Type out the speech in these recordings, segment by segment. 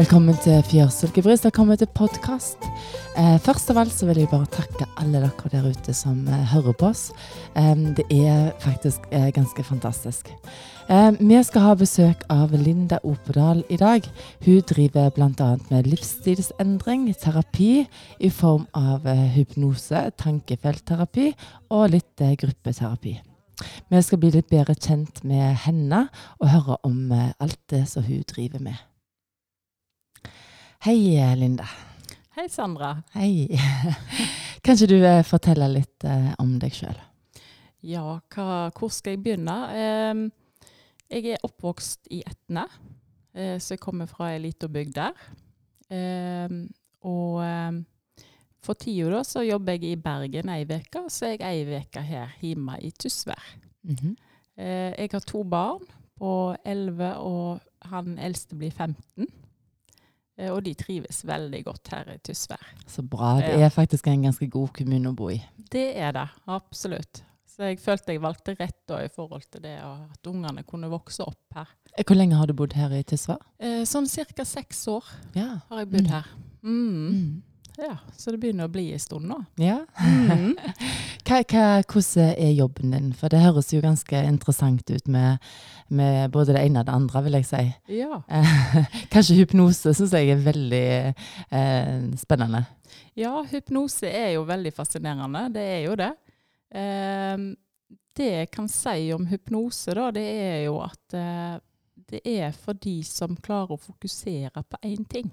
Velkommen til Fjørsilkebrus. Velkommen til podkast. Eh, først av alt så vil jeg bare takke alle dere der ute som eh, hører på oss. Eh, det er faktisk eh, ganske fantastisk. Vi skal ha besøk av Linda Opedal i dag. Hun driver bl.a. med livsstilsendring, terapi i form av eh, hypnose, tankefeltterapi og litt eh, gruppeterapi. Vi skal bli litt bedre kjent med henne og høre om alt det som hun driver med. Hei, Linda. Hei, Sandra. Hei. Kan ikke du eh, fortelle litt eh, om deg sjøl? Ja, hva, hvor skal jeg begynne? Eh, jeg er oppvokst i Etne, eh, så jeg kommer fra ei lita bygd der. Og for tida da, så jobber jeg i Bergen ei uke, så er jeg ei uke her hjemme i Tysvær. Mhm. Eh, jeg har to barn på 11, og han eldste blir 15. Eh, og de trives veldig godt her i Tysvær. Så bra. Det er faktisk en ganske god kommune å bo i. Det er det, absolutt. Så jeg følte jeg valgte rett da i forhold til det, at ungene kunne vokse opp her. Eh, Hvor lenge har du bodd her i Tysvær? Eh, sånn ca. seks år Ja. har jeg bodd Mm. her. Mm. Mm. Ja, Så det begynner å bli en stund nå. ja. Mm. Hva, hva, hvordan er jobben din? For det høres jo ganske interessant ut med, med både det ene og det andre, vil jeg si. Ja. Kanskje hypnose syns jeg er veldig eh, spennende. ja, hypnose er jo veldig fascinerende. Det er jo det. Eh, det jeg kan si om hypnose, da, det er jo at eh, det er for de som klarer å fokusere på én ting.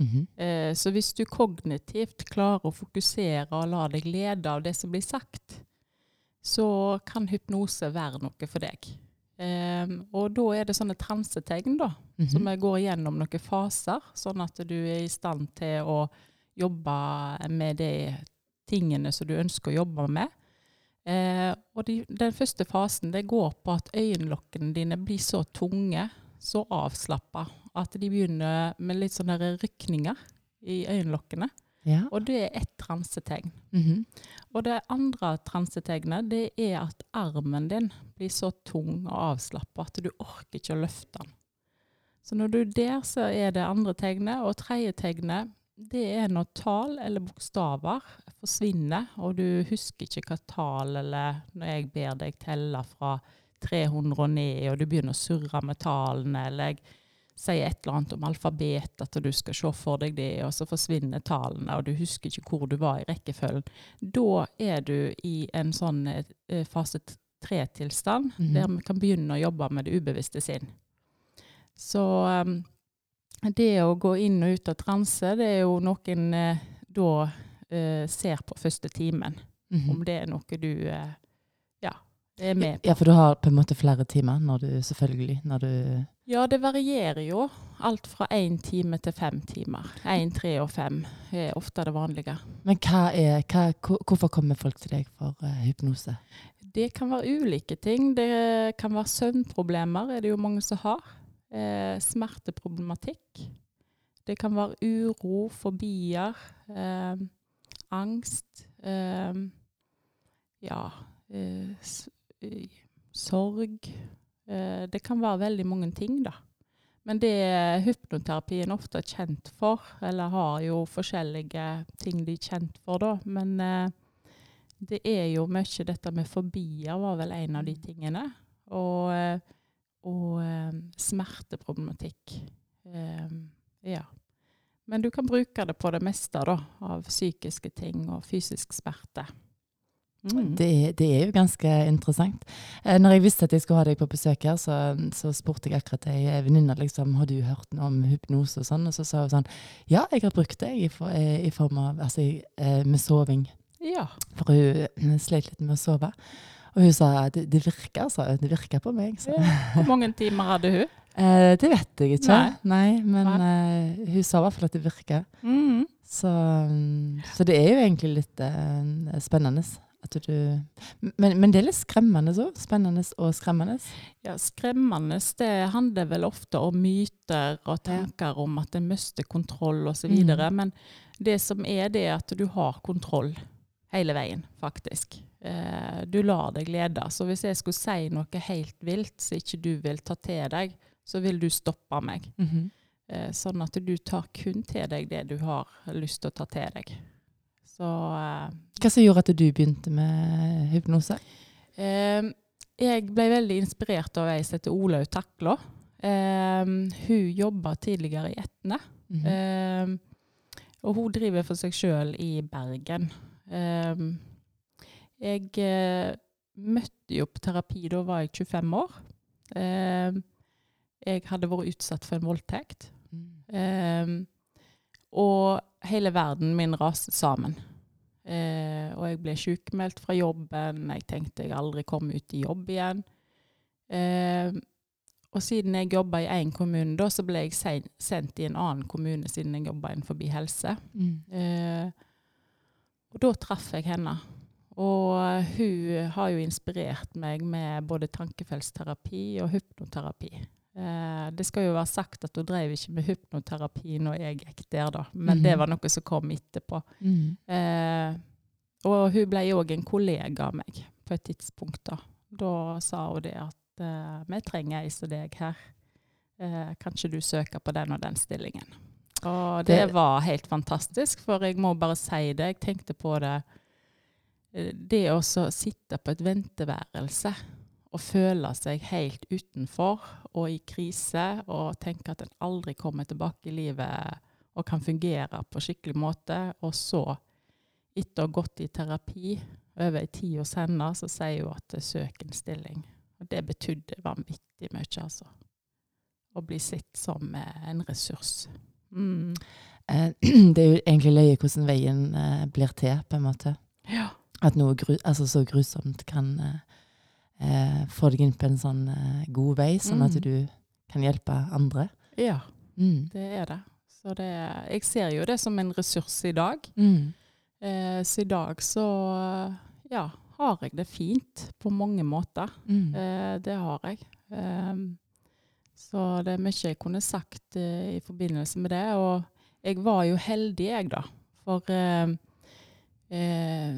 Mhm. Eh, Så hvis du kognitivt klarer å fokusere og la deg lede av det som blir sagt, så kan hypnose være noe for deg. Eh, og da er det sånne transetegn, da, Mhm. som jeg går gjennom noen faser, sånn at du er i stand til å jobbe med de tingene som du ønsker å jobbe med. Eh, og de, den første fasen det går på at øyenlokkene dine blir så tunge, så avslappa, at de begynner med litt sånne rykninger i øyenlokkene. Ja. Og det er ett transetegn. Mhm. Og det andre transetegnet det er at armen din blir så tung og avslappa at du orker ikke å løfte den. Så når du er der, så er det andre tegnet. Og tredje tegnet det er når tall eller bokstaver forsvinner, og du husker ikke hva tall eller Når jeg ber deg telle fra 300 og ned, og du begynner å surre med tallene, eller jeg sier et eller annet om alfabet, at du skal se for deg det, og så forsvinner tallene, og du husker ikke hvor du var i rekkefølgen. Da er du i en sånn eh, fase tre-tilstand, Mhm. der vi kan begynne å jobbe med det ubevisste sinn. Så um, det å gå inn og ut av transe, det er jo noen eh, da eh, ser på første timen. Mhm. Om det er noe du eh, ja, er med på. Ja, for du har på en måte flere timer når du selvfølgelig når du Ja, det varierer jo. Alt fra én time til fem timer. Én, tre og fem er ofte det vanlige. Men hva er, hva, hvorfor kommer folk til deg for uh, hypnose? Det kan være ulike ting. Det kan være søvnproblemer, er det jo mange som har. Eh, smerteproblematikk. Det kan være uro, fobier, eh, angst. Eh, ja eh, eh, Sorg. Eh, det kan være veldig mange ting, da. Men det er hypnoterapien ofte er kjent for, eller har jo forskjellige ting de er kjent for, da. Men eh, det er jo mye dette med fobier var vel en av de tingene. Og, eh, og eh, smerteproblematikk. Eh, ja. Men du kan bruke det på det meste da, av psykiske ting og fysisk smerte. Mm. Det, det er jo ganske interessant. Eh, når jeg visste at jeg skulle ha deg på besøk her, så, så spurte jeg akkurat ei venninne liksom, har du hørt noe om hypnose og sånn. Og så sa hun sånn ja, jeg har brukt det i, for, eh, i form av altså, eh, med soving. Ja. For hun sleit litt med å sove. Og hun sa det, det virker, sa hun. Det virker på meg. Ja. Hvor mange timer hadde hun? Eh, det vet jeg ikke. Nei. Nei, men eh, hun sa i hvert fall at det virker. Mm. Så, mm, så det er jo egentlig litt uh, spennende. Du, men, men det er litt skremmende òg. Spennende og skremmende. Ja, skremmende. Det handler vel ofte om myter og tanker om at en mister kontroll osv. Mm. Men det som er, det er at du har kontroll hele veien, faktisk. Eh, du lar deg lede. Så hvis jeg skulle si noe helt vilt som ikke du vil ta til deg, så vil du stoppe meg. Mhm. Eh, sånn at du tar kun til deg det du har lyst til å ta til deg. Så eh, Hva som gjorde at du begynte med hypnose? eh, Jeg ble veldig inspirert av ei som heter Olaug Takla. Eh, hun jobba tidligere i Etne. Mhm. Eh, og hun driver for seg sjøl i Bergen. Eh, jeg eh, møtte jo på terapi, da var jeg 25 år. Eh, jeg hadde vært utsatt for en voldtekt. Mm. Eh, og hele verden min raste sammen. Eh, og jeg ble sykemeldt fra jobben. Jeg tenkte jeg aldri kom ut i jobb igjen. Eh, og siden jeg jobba i én kommune, da, så ble jeg sen sendt i en annen kommune siden jeg jobba innenfor helse. Mm. Eh, og da traff jeg henne. Og hun har jo inspirert meg med både tankefeltsterapi og hypnoterapi. Eh, det skal jo være sagt at hun drev ikke med hypnoterapi når jeg gikk der, da. Men mm. det var noe som kom etterpå. Mm. Eh, og hun ble òg en kollega av meg på et tidspunkt. Da Da sa hun det at eh, vi trenger ei som deg her. Eh, kan ikke du søke på den og den stillingen? Og det, Det- var helt fantastisk, for jeg må bare si det. Jeg tenkte på det Eh, Det å sitte på et venteværelse og føle seg helt utenfor og i krise og tenke at en aldri kommer tilbake i livet og kan fungere på skikkelig måte, og så, etter å ha gått i terapi over ei tid hos henne, så sier hun at søk en stilling. Og det betydde vanvittig mye, altså. Å bli sett som eh, en ressurs. Mm. Eh, det er jo egentlig løye hvordan veien eh, blir til, på en måte. Ja. At noe gru, altså så grusomt kan eh, få deg inn på en sånn eh, god vei, sånn at Mm. du kan hjelpe andre. ja, Mm. det er det. Så det, jeg ser jo det som en ressurs i dag. Mm. Eh, så i dag så ja, har jeg det fint på mange måter. Mm. Eh, det har jeg. Eh, så det er mye jeg kunne sagt eh, i forbindelse med det. Og jeg var jo heldig, jeg, da. For eh, eh,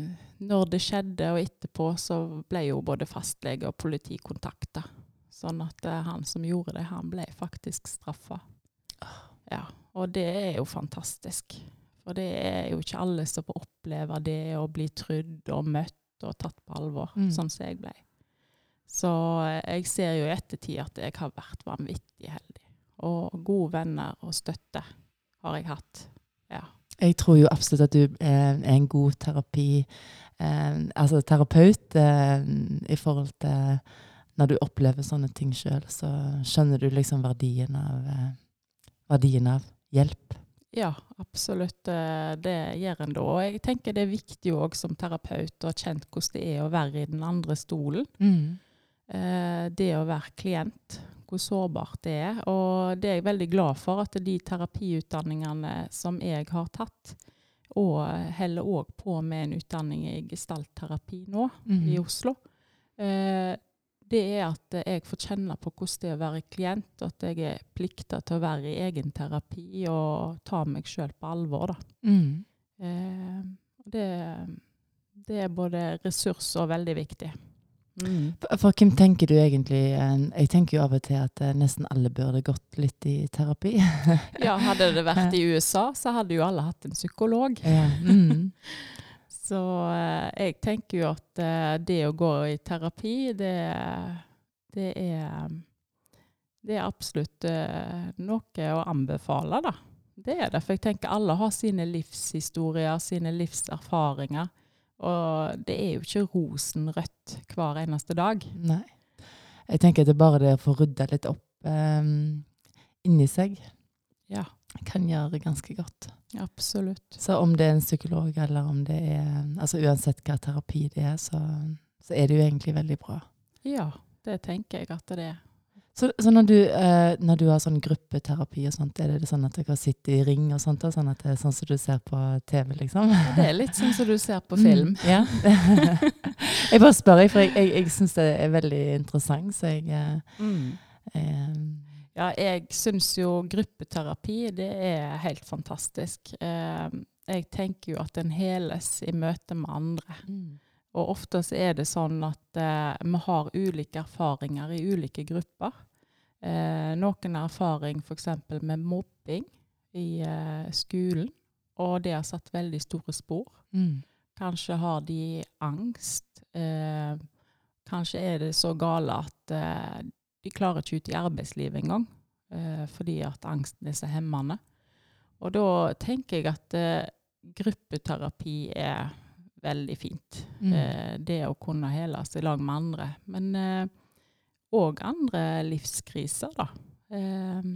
når det skjedde, og etterpå, så ble jo både fastlege og politi kontakta. Sånn at uh, han som gjorde det, han ble faktisk straffa. Ja, og det er jo fantastisk. For det er jo ikke alle som får oppleve det å bli trudd og møtt og tatt på alvor, Mm. sånn som jeg ble. Så eh, jeg ser jo i ettertid at jeg har vært vanvittig heldig. Og gode venner og støtte har jeg hatt. Ja. Jeg tror jo absolutt at du er en god terapi, altså terapeut, eh, i forhold til når du opplever sånne ting sjøl, så skjønner du liksom verdien av, eh, verdien av hjelp. Ja, absolutt. eh, Det gjør en da. Og jeg tenker det er viktig òg som terapeut å ha kjent hvordan det er å være i den andre stolen. Eh, Det å være klient, hvor sårbart det er. Og det er jeg veldig glad for, at de terapiutdanningene som jeg har tatt, og heller òg på med en utdanning i gestaltterapi nå Mm. i Oslo, eh, det er at jeg får kjenne på hvordan det er å være klient, og at jeg er plikta til å være i egen terapi og ta meg sjøl på alvor. Da. Mm. Eh, det, det er både ressurs og veldig viktig. Mm. For, hvem tenker du egentlig eh, Jeg tenker jo av og til at eh, nesten alle burde gått litt i terapi. Ja, hadde det vært i USA, så hadde jo alle hatt en psykolog. ja. mm. Så eh, jeg tenker jo at det å gå i terapi, det, det er Det er absolutt noe å anbefale, da. Det er det. For jeg tenker alle har sine livshistorier, sine livserfaringer. Og det er jo ikke rosenrødt hver eneste dag. Nei. Jeg tenker at det er bare det å få rydda litt opp eh, inni seg Ja, kan gjøre ganske godt. absolutt. Så om det er en psykolog, eller om det er Altså uansett hva terapi det er, så, så er det jo egentlig veldig bra. Ja, det tenker jeg at det er. Så, så når, du, eh, når du har sånn gruppeterapi og sånt, er det sånn at dere sitter i ring og sånt? Og sånn at det er sånn som du ser på TV, liksom? Det er litt sånn som du ser på film. Mm, ja. jeg bare spør, jeg, for jeg, jeg, jeg syns det er veldig interessant, så jeg eh, Mm. eh, Ja, jeg syns jo gruppeterapi det er helt fantastisk. Eh, jeg tenker jo at en heles i møte med andre. mm. Og ofte så er det sånn at eh, vi har ulike erfaringer i ulike grupper. Eh, noen har erfaring f.eks. med mobbing i eh, skolen, og det har satt veldig store spor. Mm. Kanskje har de angst. Eh, kanskje er det så gale at eh, de klarer ikke ut i arbeidslivet engang, eh, fordi at angsten er så hemmende. Og da tenker jeg at gruppeterapi er veldig fint. Mm. Eh, det å kunne hele seg i lag med andre. Men òg andre livskriser, da. Eh,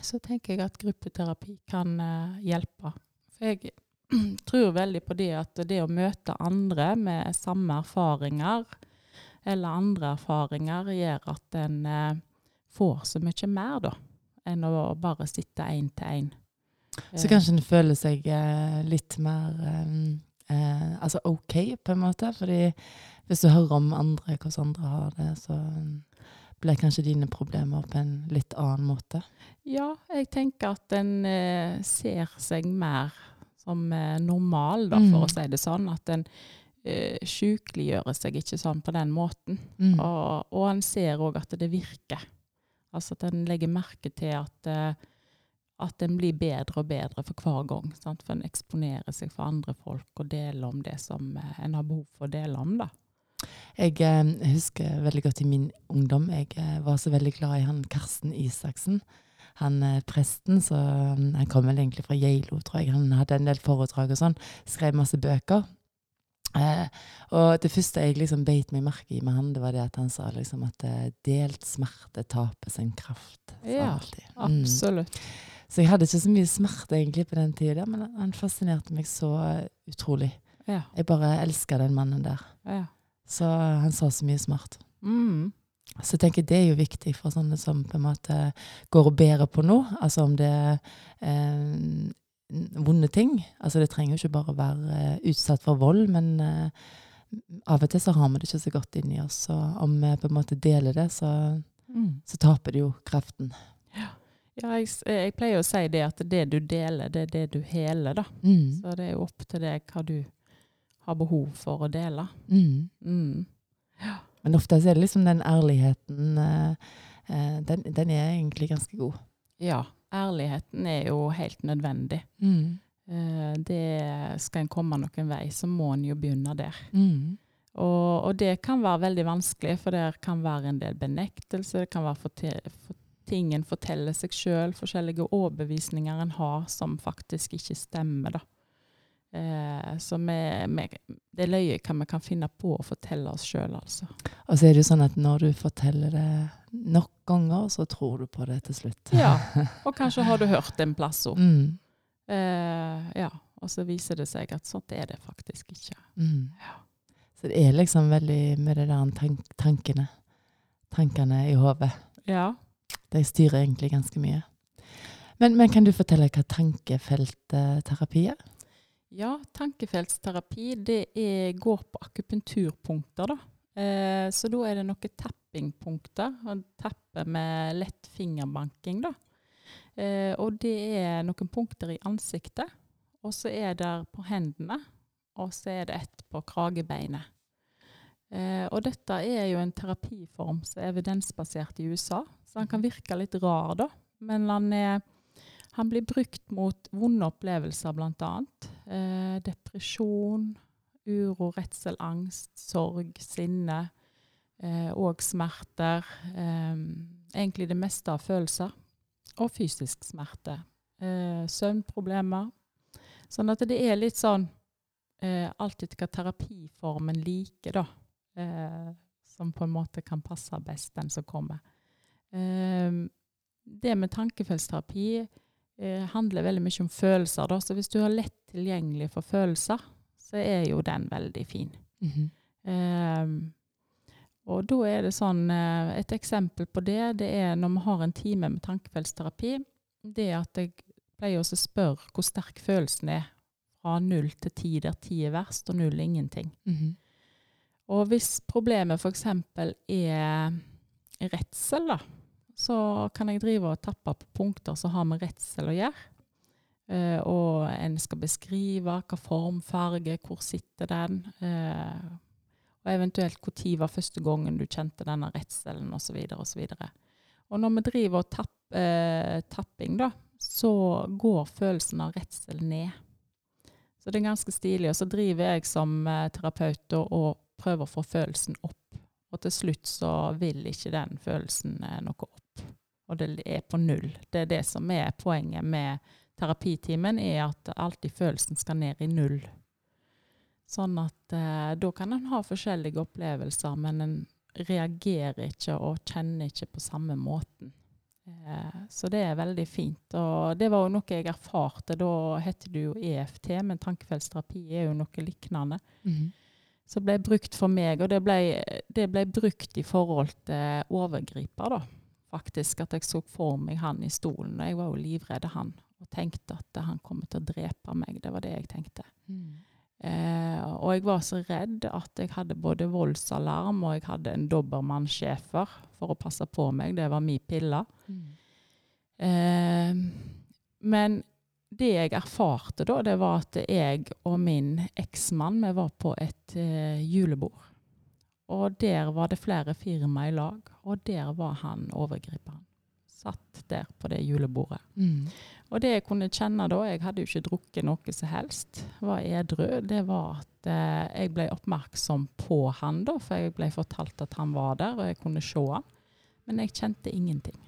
så tenker jeg at gruppeterapi kan eh, hjelpe. For jeg tror veldig på det at det å møte andre med samme erfaringer eller andre erfaringer gjør at en eh, får så mye mer, da, enn å bare sitte én til én. Så kanskje en føler seg eh, litt mer eh, altså OK, på en måte. Fordi hvis du hører om andre, hvordan andre har det, så blir kanskje dine problemer på en litt annen måte. Ja, jeg tenker at en eh, ser seg mer som eh, normal, da, for Mm. å si det sånn. At en eh, sykeliggjør seg ikke sånn på den måten. Mm. Og, og en ser òg at det virker. Altså at en legger merke til at, eh, at en blir bedre og bedre for hver gang. Sant? For en eksponerer seg for andre folk og deler om det som eh, en har behov for å dele om. da. Jeg eh, husker veldig godt i min ungdom. Jeg eh, var så veldig glad i han Karsten Isaksen. Han eh, presten, så mm, han kom vel egentlig fra Geilo, tror jeg. Han hadde en del foredrag og sånn. Skrev masse bøker. Eh, og det første jeg liksom beit meg merke i med han, det var det at han sa liksom at eh, delt smerte taper sin kraft. Ja, alltid. Mm. Absolutt. Så jeg hadde ikke så mye smerte egentlig på den tida, men han fascinerte meg så utrolig. Ja. Jeg bare elska den mannen der. ja. Så han sa så mye smart. Mm. Så jeg tenker det er jo viktig for sånne som på en måte går og bærer på noe. Altså om det er eh, vonde ting. Altså det trenger jo ikke bare å være eh, utsatt for vold, men eh, av og til så har vi det ikke så godt inni oss. Så om vi på en måte deler det, så, Mm. så taper det jo kraften. Ja, jeg, jeg pleier å si det at det du deler, det er det du heler, da. Mm. Så det er jo opp til deg hva du har behov for å dele. Mm. Mm. Men ofte er det liksom den ærligheten eh, eh, den, den er egentlig ganske god. Ja, ærligheten er jo helt nødvendig. Mm. Eh, det skal en komme noen vei, så må en jo begynne der. Mm. Og, og det kan være veldig vanskelig, for det kan være en del benektelse, det kan være forte- for ting en forteller seg sjøl, forskjellige overbevisninger en har som faktisk ikke stemmer. da. Eh, så vi, vi, det er løye hva vi kan finne på å fortelle oss sjøl, altså. Og så er det jo sånn at når du forteller det nok ganger, så tror du på det til slutt. Ja, Og kanskje har du hørt en plass òg. Mm. Eh, ja, og så viser det seg at sånt er det faktisk ikke. Mm. Så det er liksom veldig med det der tank tankene. Tankene i hodet. Ja. De styrer egentlig ganske mye. Men, men kan du fortelle hva tankefeltterapi er? Ja, tankefeltterapi det er, går på akupunkturpunkter, da. Eh, så da er det noen tappingpunkter. og Tappe med lett fingerbanking, da. Eh, og det er noen punkter i ansiktet. Og så er det på hendene. Og så er det ett på kragebeinet. Eh, og dette er jo en terapiform som er evidensbasert i USA. Så han kan virke litt rar, da. Men han er han blir brukt mot vonde opplevelser, bl.a. Eh, depresjon, uro, redsel, angst, sorg, sinne eh, og smerter. Eh, egentlig det meste av følelser. Og fysisk smerte. Eh, søvnproblemer. Sånn at det er litt sånn eh, alt etter hva terapiformen liker, da. Eh, som på en måte kan passe best, den som kommer. Eh, det med tankefeltsterapi eh, handler veldig mye om følelser. Da. Så hvis du har lett tilgjengelig for følelser, så er jo den veldig fin. Mhm. Ehm, og da er det sånn eh, Et eksempel på det, det er når vi har en time med tankefeltsterapi, det at jeg pleier å spørre hvor sterk følelsen er fra null til ti, der ti er verst og null er ingenting. Mhm. Og hvis problemet f.eks. er redsel, da, så kan jeg drive og tappe på punkter som har med redsel å gjøre. Uh, og en skal beskrive hva form, farge, hvor sitter den. Uh, og eventuelt når var første gangen du kjente denne redselen, osv. osv. Og når vi driver og tapp, uh, tapping, da, så går følelsen av redsel ned. Så det er ganske stilig. Og så driver jeg som terapeut og, og prøver å få følelsen opp. Og til slutt så vil ikke den følelsen eh, noe opp. Og det er på null. Det er det som er poenget med terapitimen, er at alltid følelsen skal ned i null. Sånn at eh, da kan en ha forskjellige opplevelser, men en reagerer ikke og kjenner ikke på samme måten. Eh, så det er veldig fint. Og det var jo noe jeg erfarte. Da heter det jo EFT, men tankefeltsterapi er jo noe lignende. Mhm. Som ble brukt for meg, og det ble, det ble brukt i forhold til overgriper, da. Faktisk at jeg så for meg han i stolen. og Jeg var jo livredd han og tenkte at han kom til å drepe meg. Det var det jeg tenkte. Mm. Eh, og jeg var så redd at jeg hadde både voldsalarm og jeg hadde en dobbermannsjefer for å passe på meg. Det var min pille. Mm. Eh, men det jeg erfarte da, det var at jeg og min eksmann vi var på et eh, julebord. Og der var det flere firma i lag, og der var han overgriperen. Satt der på det julebordet. Mm. Og det jeg kunne kjenne da, jeg hadde jo ikke drukket noe som helst, var edru, det var at eh, jeg ble oppmerksom på han da, for jeg ble fortalt at han var der, og jeg kunne se han. Men jeg kjente ingenting.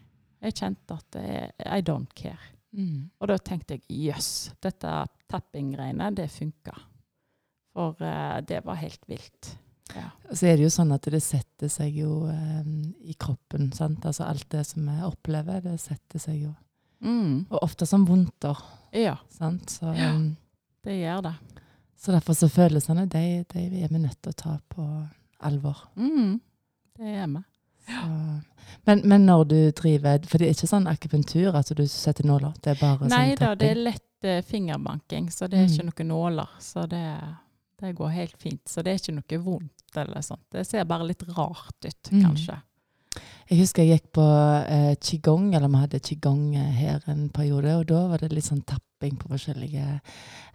Jeg kjente at jeg I don't care. Mhm. Og da tenkte jeg jøss, dette tapping-greiene, det funka. For uh, det var helt vilt. Ja. Så er det jo sånn at det setter seg jo um, i kroppen. sant? Altså alt det som vi opplever, det setter seg jo. Mm. Og ofte som vondter. ja, sant? Så, Ja. eh, det gjør det. så derfor så følelsene, de, de er vi nødt til å ta på alvor. Mm. Det er vi. Så. Men, men når du driver For det er ikke sånn akupunktur at du setter nåler? Det er bare Nei sånn da, det er lett uh, fingerbanking, så det er Mm. ikke noen nåler. Så det, det går helt fint. Så det er ikke noe vondt eller sånt. Det ser bare litt rart ut, Mm. kanskje. Jeg husker jeg gikk på eh, qigong, eller vi hadde qigong eh, her en periode, og da var det litt sånn tapping på forskjellige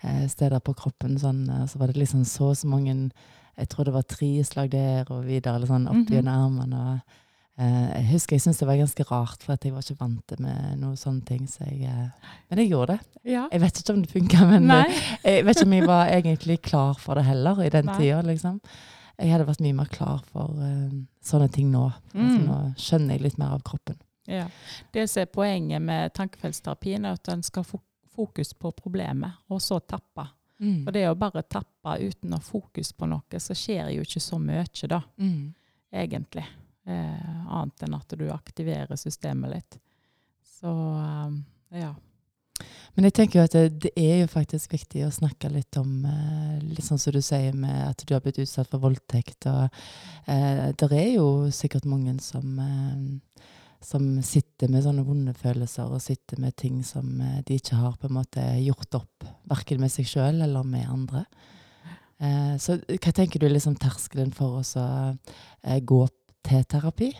eh, steder på kroppen. Sånn, eh, så var det liksom så og så mange Jeg tror det var tre slag der og videre, eller sånn opp gjennom mm -hmm. armene. Og, jeg husker jeg syntes det var ganske rart, for jeg var ikke vant med noen sånne ting. Så jeg, eh, men jeg gjorde det. Ja. Jeg vet ikke om det funka, men Nei. eh, jeg vet ikke om jeg var egentlig klar for det heller i den Nei. tida. Liksom. Jeg hadde vært mye mer klar for uh, sånne ting nå. Altså, Mm. nå skjønner jeg litt mer av kroppen. Ja. Det som er poenget med tankefeltterapien, er at en skal ha fokus på problemet, og så tappe. Mm. For det å bare tappe uten å ha fokus på noe, så skjer jo ikke så mye, da, Mm. egentlig. Eh, annet enn at du aktiverer systemet litt. Så eh, ja. Men jeg tenker jo at det, det er jo faktisk viktig å snakke litt om eh, Litt sånn som du sier med at du har blitt utsatt for voldtekt. og eh, Det er jo sikkert mange som eh, som sitter med sånne vonde følelser og sitter med ting som eh, de ikke har på en måte gjort opp, verken med seg sjøl eller med andre. Så hva tenker du er liksom terskelen for å gå til terapi?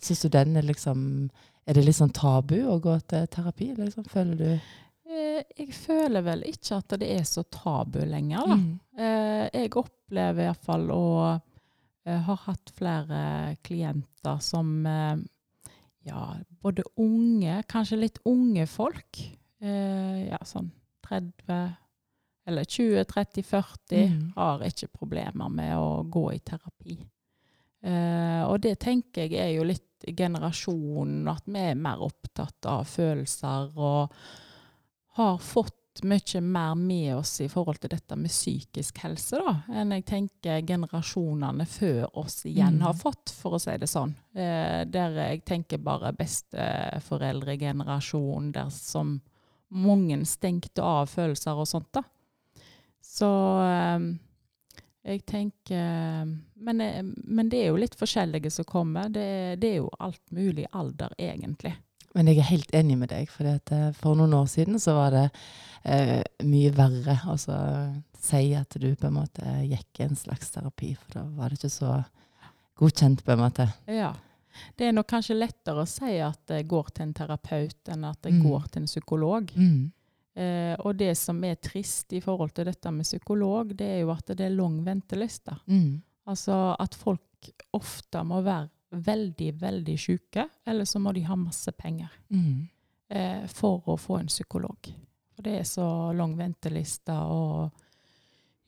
Syns du den er liksom Er det litt sånn tabu å gå til terapi? Liksom? Føler du Eh, jeg føler vel ikke at det er så tabu lenger, da. Mm. Eh, jeg opplever iallfall å eh, ha hatt flere klienter som eh, ja, både unge, kanskje litt unge folk, ja, sånn 30 eller 20, 30, 40, Mm. har ikke problemer med å gå i terapi. Eh, og det tenker jeg er jo litt generasjonen, at vi er mer opptatt av følelser og har fått mye mer med oss i forhold til dette med psykisk helse, da, enn jeg tenker generasjonene før oss igjen Mm. har fått, for å si det sånn. Eh, der jeg tenker bare besteforeldregenerasjon, der som mange stengte av følelser og sånt, da. Så eh, jeg tenker men, eh, men det er jo litt forskjellige som kommer. Det, det er jo alt mulig alder, egentlig. Men jeg er helt enig med deg, for for noen år siden så var det eh, mye verre å så si at du på en måte gikk i en slags terapi, for da var det ikke så godkjent, på en måte. Ja. Det er nok kanskje lettere å si at jeg går til en terapeut, enn at jeg Mm. går til en psykolog. Mm. Eh, og det som er trist i forhold til dette med psykolog, det er jo at det er lang venteliste. Mm. Altså at folk ofte må være veldig, veldig syke, eller så må de ha masse penger Mm. eh, for å få en psykolog. For det er så lang venteliste og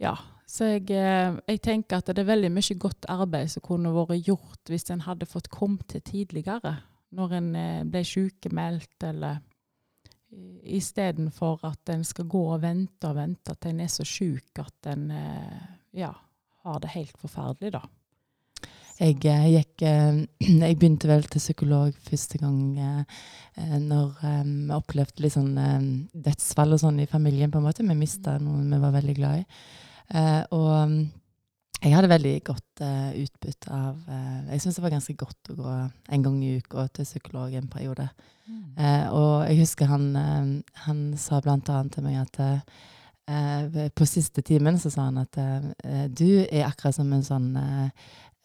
Ja. Så jeg, eh, jeg tenker at det er veldig mye godt arbeid som kunne vært gjort hvis en hadde fått kommet til tidligere, når en eh, ble sykemeldt, eller istedenfor at en skal gå og vente og vente at en er så syk at en eh, ja, har det helt forferdelig, da. Jeg, eh, gikk, eh, jeg begynte vel til psykolog første gang når vi opplevde litt sånn dødsfall og sånn i familien. på en måte. Vi mista noen vi var veldig glad i. Og mm, jeg hadde veldig godt uh, utbytte av uh, Jeg syns det var ganske godt å gå en gang i uka til psykolog en periode. Eh, og jeg husker han, han sa blant annet til meg at på siste timen så sa han at du er akkurat som en sånn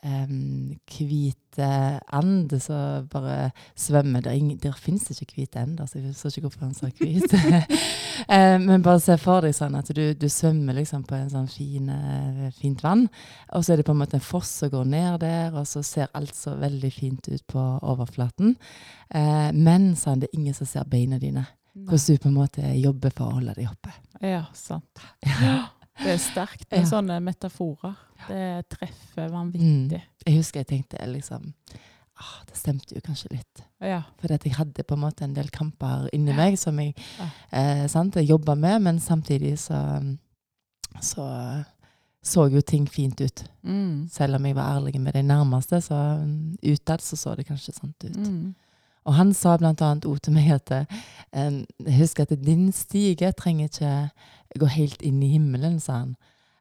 eh, em, hvit eh, and så bare svømmer. Der, der fins ikke hvite ender, så jeg så ikke hvorfor han sa hvit. Eh, men bare se for deg sånn at du, du svømmer liksom på en sånn fin, eh, fint vann, og så er det på en måte en foss som går ned der, og så ser alt så veldig fint ut på overflaten. Men sånn, det er ingen som ser beina dine. Hvordan du på en måte jobber for å holde deg oppe. Ja, sant. Det er sterkt med Ja. sånne metaforer. Det treffer vanvittig. Mm. Jeg husker jeg tenkte liksom ah, Det stemte jo kanskje litt. Ja. For jeg hadde på en måte en del kamper inni meg som jeg Ja. eh, jobba med, men samtidig så så så jo ting fint ut. Mm. Selv om jeg var ærlig med de nærmeste, så mm, utad så så det kanskje sånn ut. Mm. Og han sa blant annet ord til meg at «Husk at din stige trenger ikke gå helt inn i himmelen, sa han.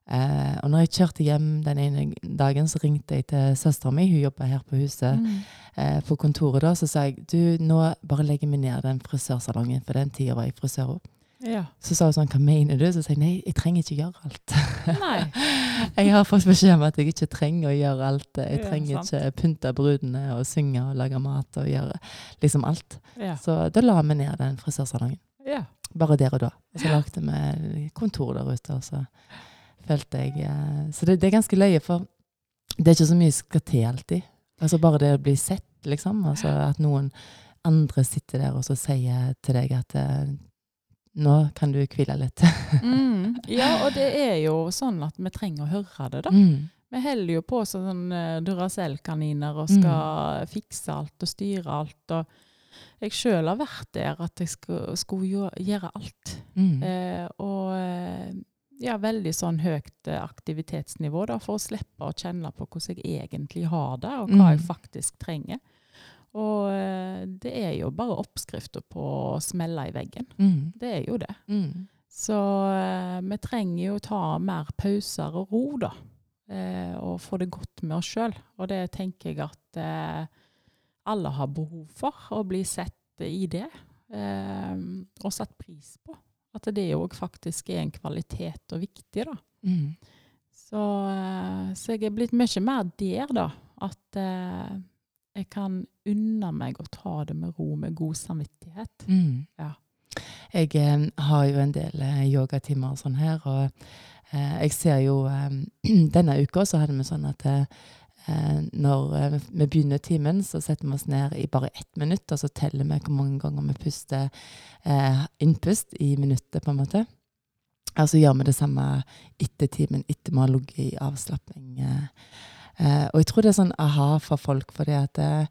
Eh, og når jeg kjørte hjem den ene dagen, så ringte jeg til søstera mi, hun jobber her på huset, Mm. eh, på kontoret da, så sa jeg du, nå bare legger vi ned den frisørsalongen, for den tida var jeg frisør òg. Ja. Så sa hun sånn, hva mener du? Så sa jeg nei, jeg trenger ikke gjøre alt. Nei. jeg har fått beskjed om at jeg ikke trenger å gjøre alt. Jeg trenger ja, ikke pynte brudene og synge og lage mat og gjøre liksom alt. Ja. Så da la vi ned den frisørsalongen. ja. Bare der og da. Og så lagde vi kontor der ute, og så følte jeg eh, Så det, det er ganske løye, for det er ikke så mye skal til alltid. Altså bare det å bli sett, liksom. Altså at noen andre sitter der og så sier til deg at eh, nå kan du hvile litt. Mm. ja, og det er jo sånn at vi trenger å høre det, da. Mm. Vi holder jo på som sånn uh, Duracell-kaniner og skal fikse alt og styre alt. Og jeg sjøl har vært der at jeg skulle, skulle gjøre alt. Mm. Eh, og eh, ja, veldig sånn høyt eh, aktivitetsnivå da, for å slippe å kjenne på hvordan jeg egentlig har det, og hva jeg Mm. faktisk trenger. Og eh, det er jo bare oppskrifter på å smelle i veggen. Mm. Det er jo det. Mm. Så eh, vi trenger jo ta mer pauser og ro, da. Eh, og få det godt med oss sjøl. Og det tenker jeg at eh, alle har behov for, å bli sett i det. Eh, og satt pris på. At det òg faktisk er en kvalitet og viktig, da. Mm. Så, så jeg er blitt mye mer der, da. At jeg kan unne meg å ta det med ro, med god samvittighet. Mm. Ja. Jeg eh, har jo en del eh, yogatimer og sånn her, og eh, jeg ser jo eh, Denne uka så hadde vi sånn at eh, når eh, vi begynner timen, så setter vi oss ned i bare ett minutt, og så teller vi hvor mange ganger vi puster eh, innpust i minuttet, på en måte. Og så gjør vi det samme etter timen, etter vi har ligget i avslapping. Eh, Eh, og jeg tror det er sånn aha for folk, fordi at eh,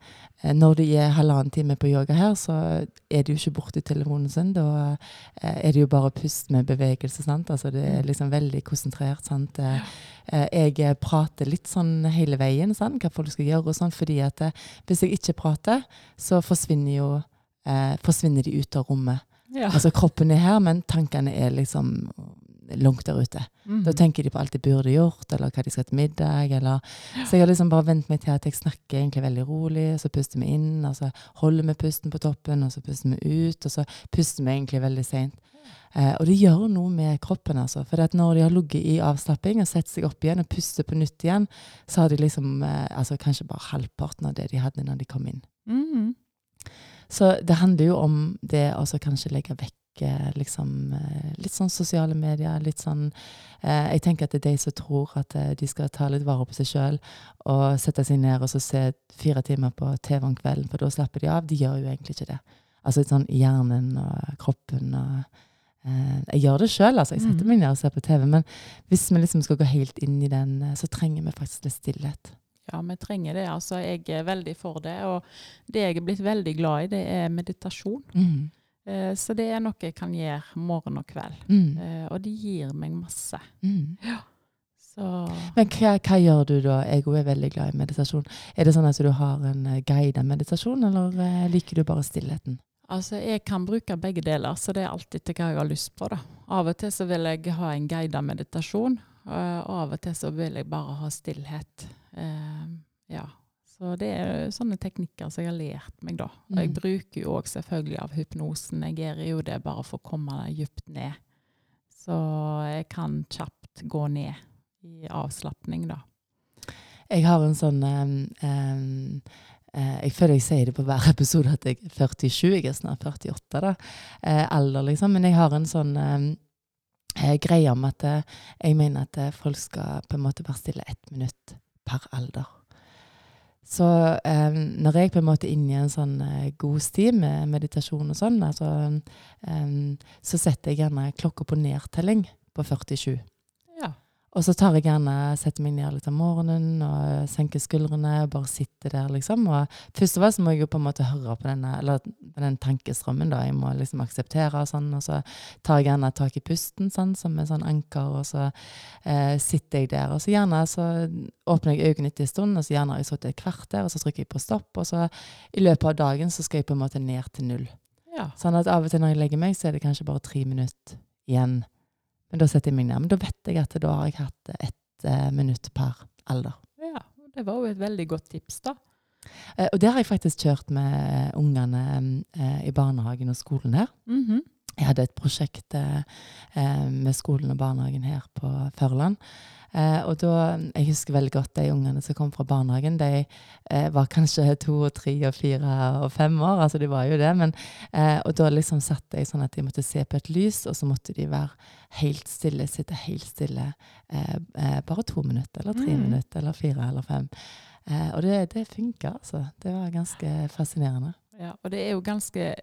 når de er halvannen time på yoga her, så er de jo ikke borti telefonen sin. Da eh, er det jo bare pust med bevegelse. sant? Altså Det er liksom veldig konsentrert. sant? Eh, eh, jeg prater litt sånn hele veien, sant? hva folk skal gjøre og sånn, fordi at hvis jeg ikke prater, så forsvinner jo forsvinner de ut av rommet. Ja. Altså kroppen er her, men tankene er liksom langt der ute. Mm. Da tenker de på alt de burde gjort, eller hva de skal til middag. Eller. Så jeg har liksom bare vent meg til at jeg snakker egentlig veldig rolig, så puster vi inn, og så holder vi pusten på toppen, og så puster vi ut, og så puster vi egentlig veldig seint. Eh, og det gjør noe med kroppen, altså. For når de har ligget i avslapping og setter seg opp igjen og puster på nytt igjen, så har de liksom eh, altså kanskje bare halvparten av det de hadde når de kom inn. Mm. Så det handler jo om det å kanskje legge vekk liksom eh, litt sånn sosiale medier. Litt sånn eh, Jeg tenker at det er de som tror at eh, de skal ta litt vare på seg sjøl og sette seg ned og så se fire timer på TV om kvelden, for da slapper de av. De gjør jo egentlig ikke det. Altså sånn hjernen og kroppen og eh, Jeg gjør det sjøl, altså. Jeg setter Mhm. meg ned og ser på TV. Men hvis vi liksom skal gå helt inn i den, eh, så trenger vi faktisk litt stillhet. Ja, vi trenger det. Altså, jeg er veldig for det. Og det jeg er blitt veldig glad i, det er meditasjon. Mm. Eh, så det er noe jeg kan gjøre morgen og kveld. Mm. Eh, og det gir meg masse. Mm. Så Men hva, hva gjør du da? Jeg er veldig glad i meditasjon. Er det sånn at du har en guide guidet meditasjon, eller eh, liker du bare stillheten? altså, jeg kan bruke begge deler, så det er alltid til hva jeg har lyst på. da. Av og til så vil jeg ha en guidet meditasjon, eh, og av og til så vil jeg bare ha stillhet. Uh, ja. Så det er sånne teknikker som jeg har lært meg, da. Og jeg Mm. bruker jo òg selvfølgelig av hypnosen. Jeg gjør jo det bare for å komme dypt ned. Så jeg kan kjapt gå ned i avslapning, da. Jeg har en sånn um, eh, Jeg føler jeg sier det på hver episode at jeg er 47. Jeg er snart 48, da. Eh, alder, liksom. Men jeg har en sånn eh, greie om at jeg mener at folk skal på en måte være stille ett minutt per alder. Så em, når jeg på en måte er inne i en sånn eh, god sti med meditasjon og sånn, altså, em, så setter jeg gjerne klokka på nedtelling på 47. Og så tar jeg gjerne, setter meg ned litt om morgenen og senker skuldrene og bare sitter der, liksom. Og først og fremst må jeg jo på en måte høre på denne, eller den tankestrømmen, da. Jeg må liksom akseptere og sånn. Og så tar jeg gjerne tak i pusten, sånn, som en sånn anker, og så eh, sitter jeg der. Og så gjerne så åpner jeg øynene etter en stund, og så gjerne har jeg sittet et kvarter, og så trykker jeg på stopp, og så i løpet av dagen så skal jeg på en måte ned til null. ja. Sånn at av og til når jeg legger meg, så er det kanskje bare tre minutter igjen. Men da setter jeg meg ned. Men da vet jeg at da har jeg hatt ett eh, minutt per alder. ja. Det var jo et veldig godt tips, da. Eh, og det har jeg faktisk kjørt med ungene eh, i barnehagen og skolen her. Mhm. Jeg hadde et prosjekt eh, eh, med skolen og barnehagen her på Førland. Eh, og da, Jeg husker veldig godt de ungene som kom fra barnehagen. De eh, var kanskje to og tre og fire og fem år. altså de var jo det, men, eh, Og da liksom satt jeg sånn at de måtte se på et lys, og så måtte de være helt stille, sitte helt stille eh, eh, bare to minutter, eller tre Mm. minutter, eller fire eller fem. Eh, og det, det funka, altså. Det var ganske fascinerende. Ja, og det er jo ganske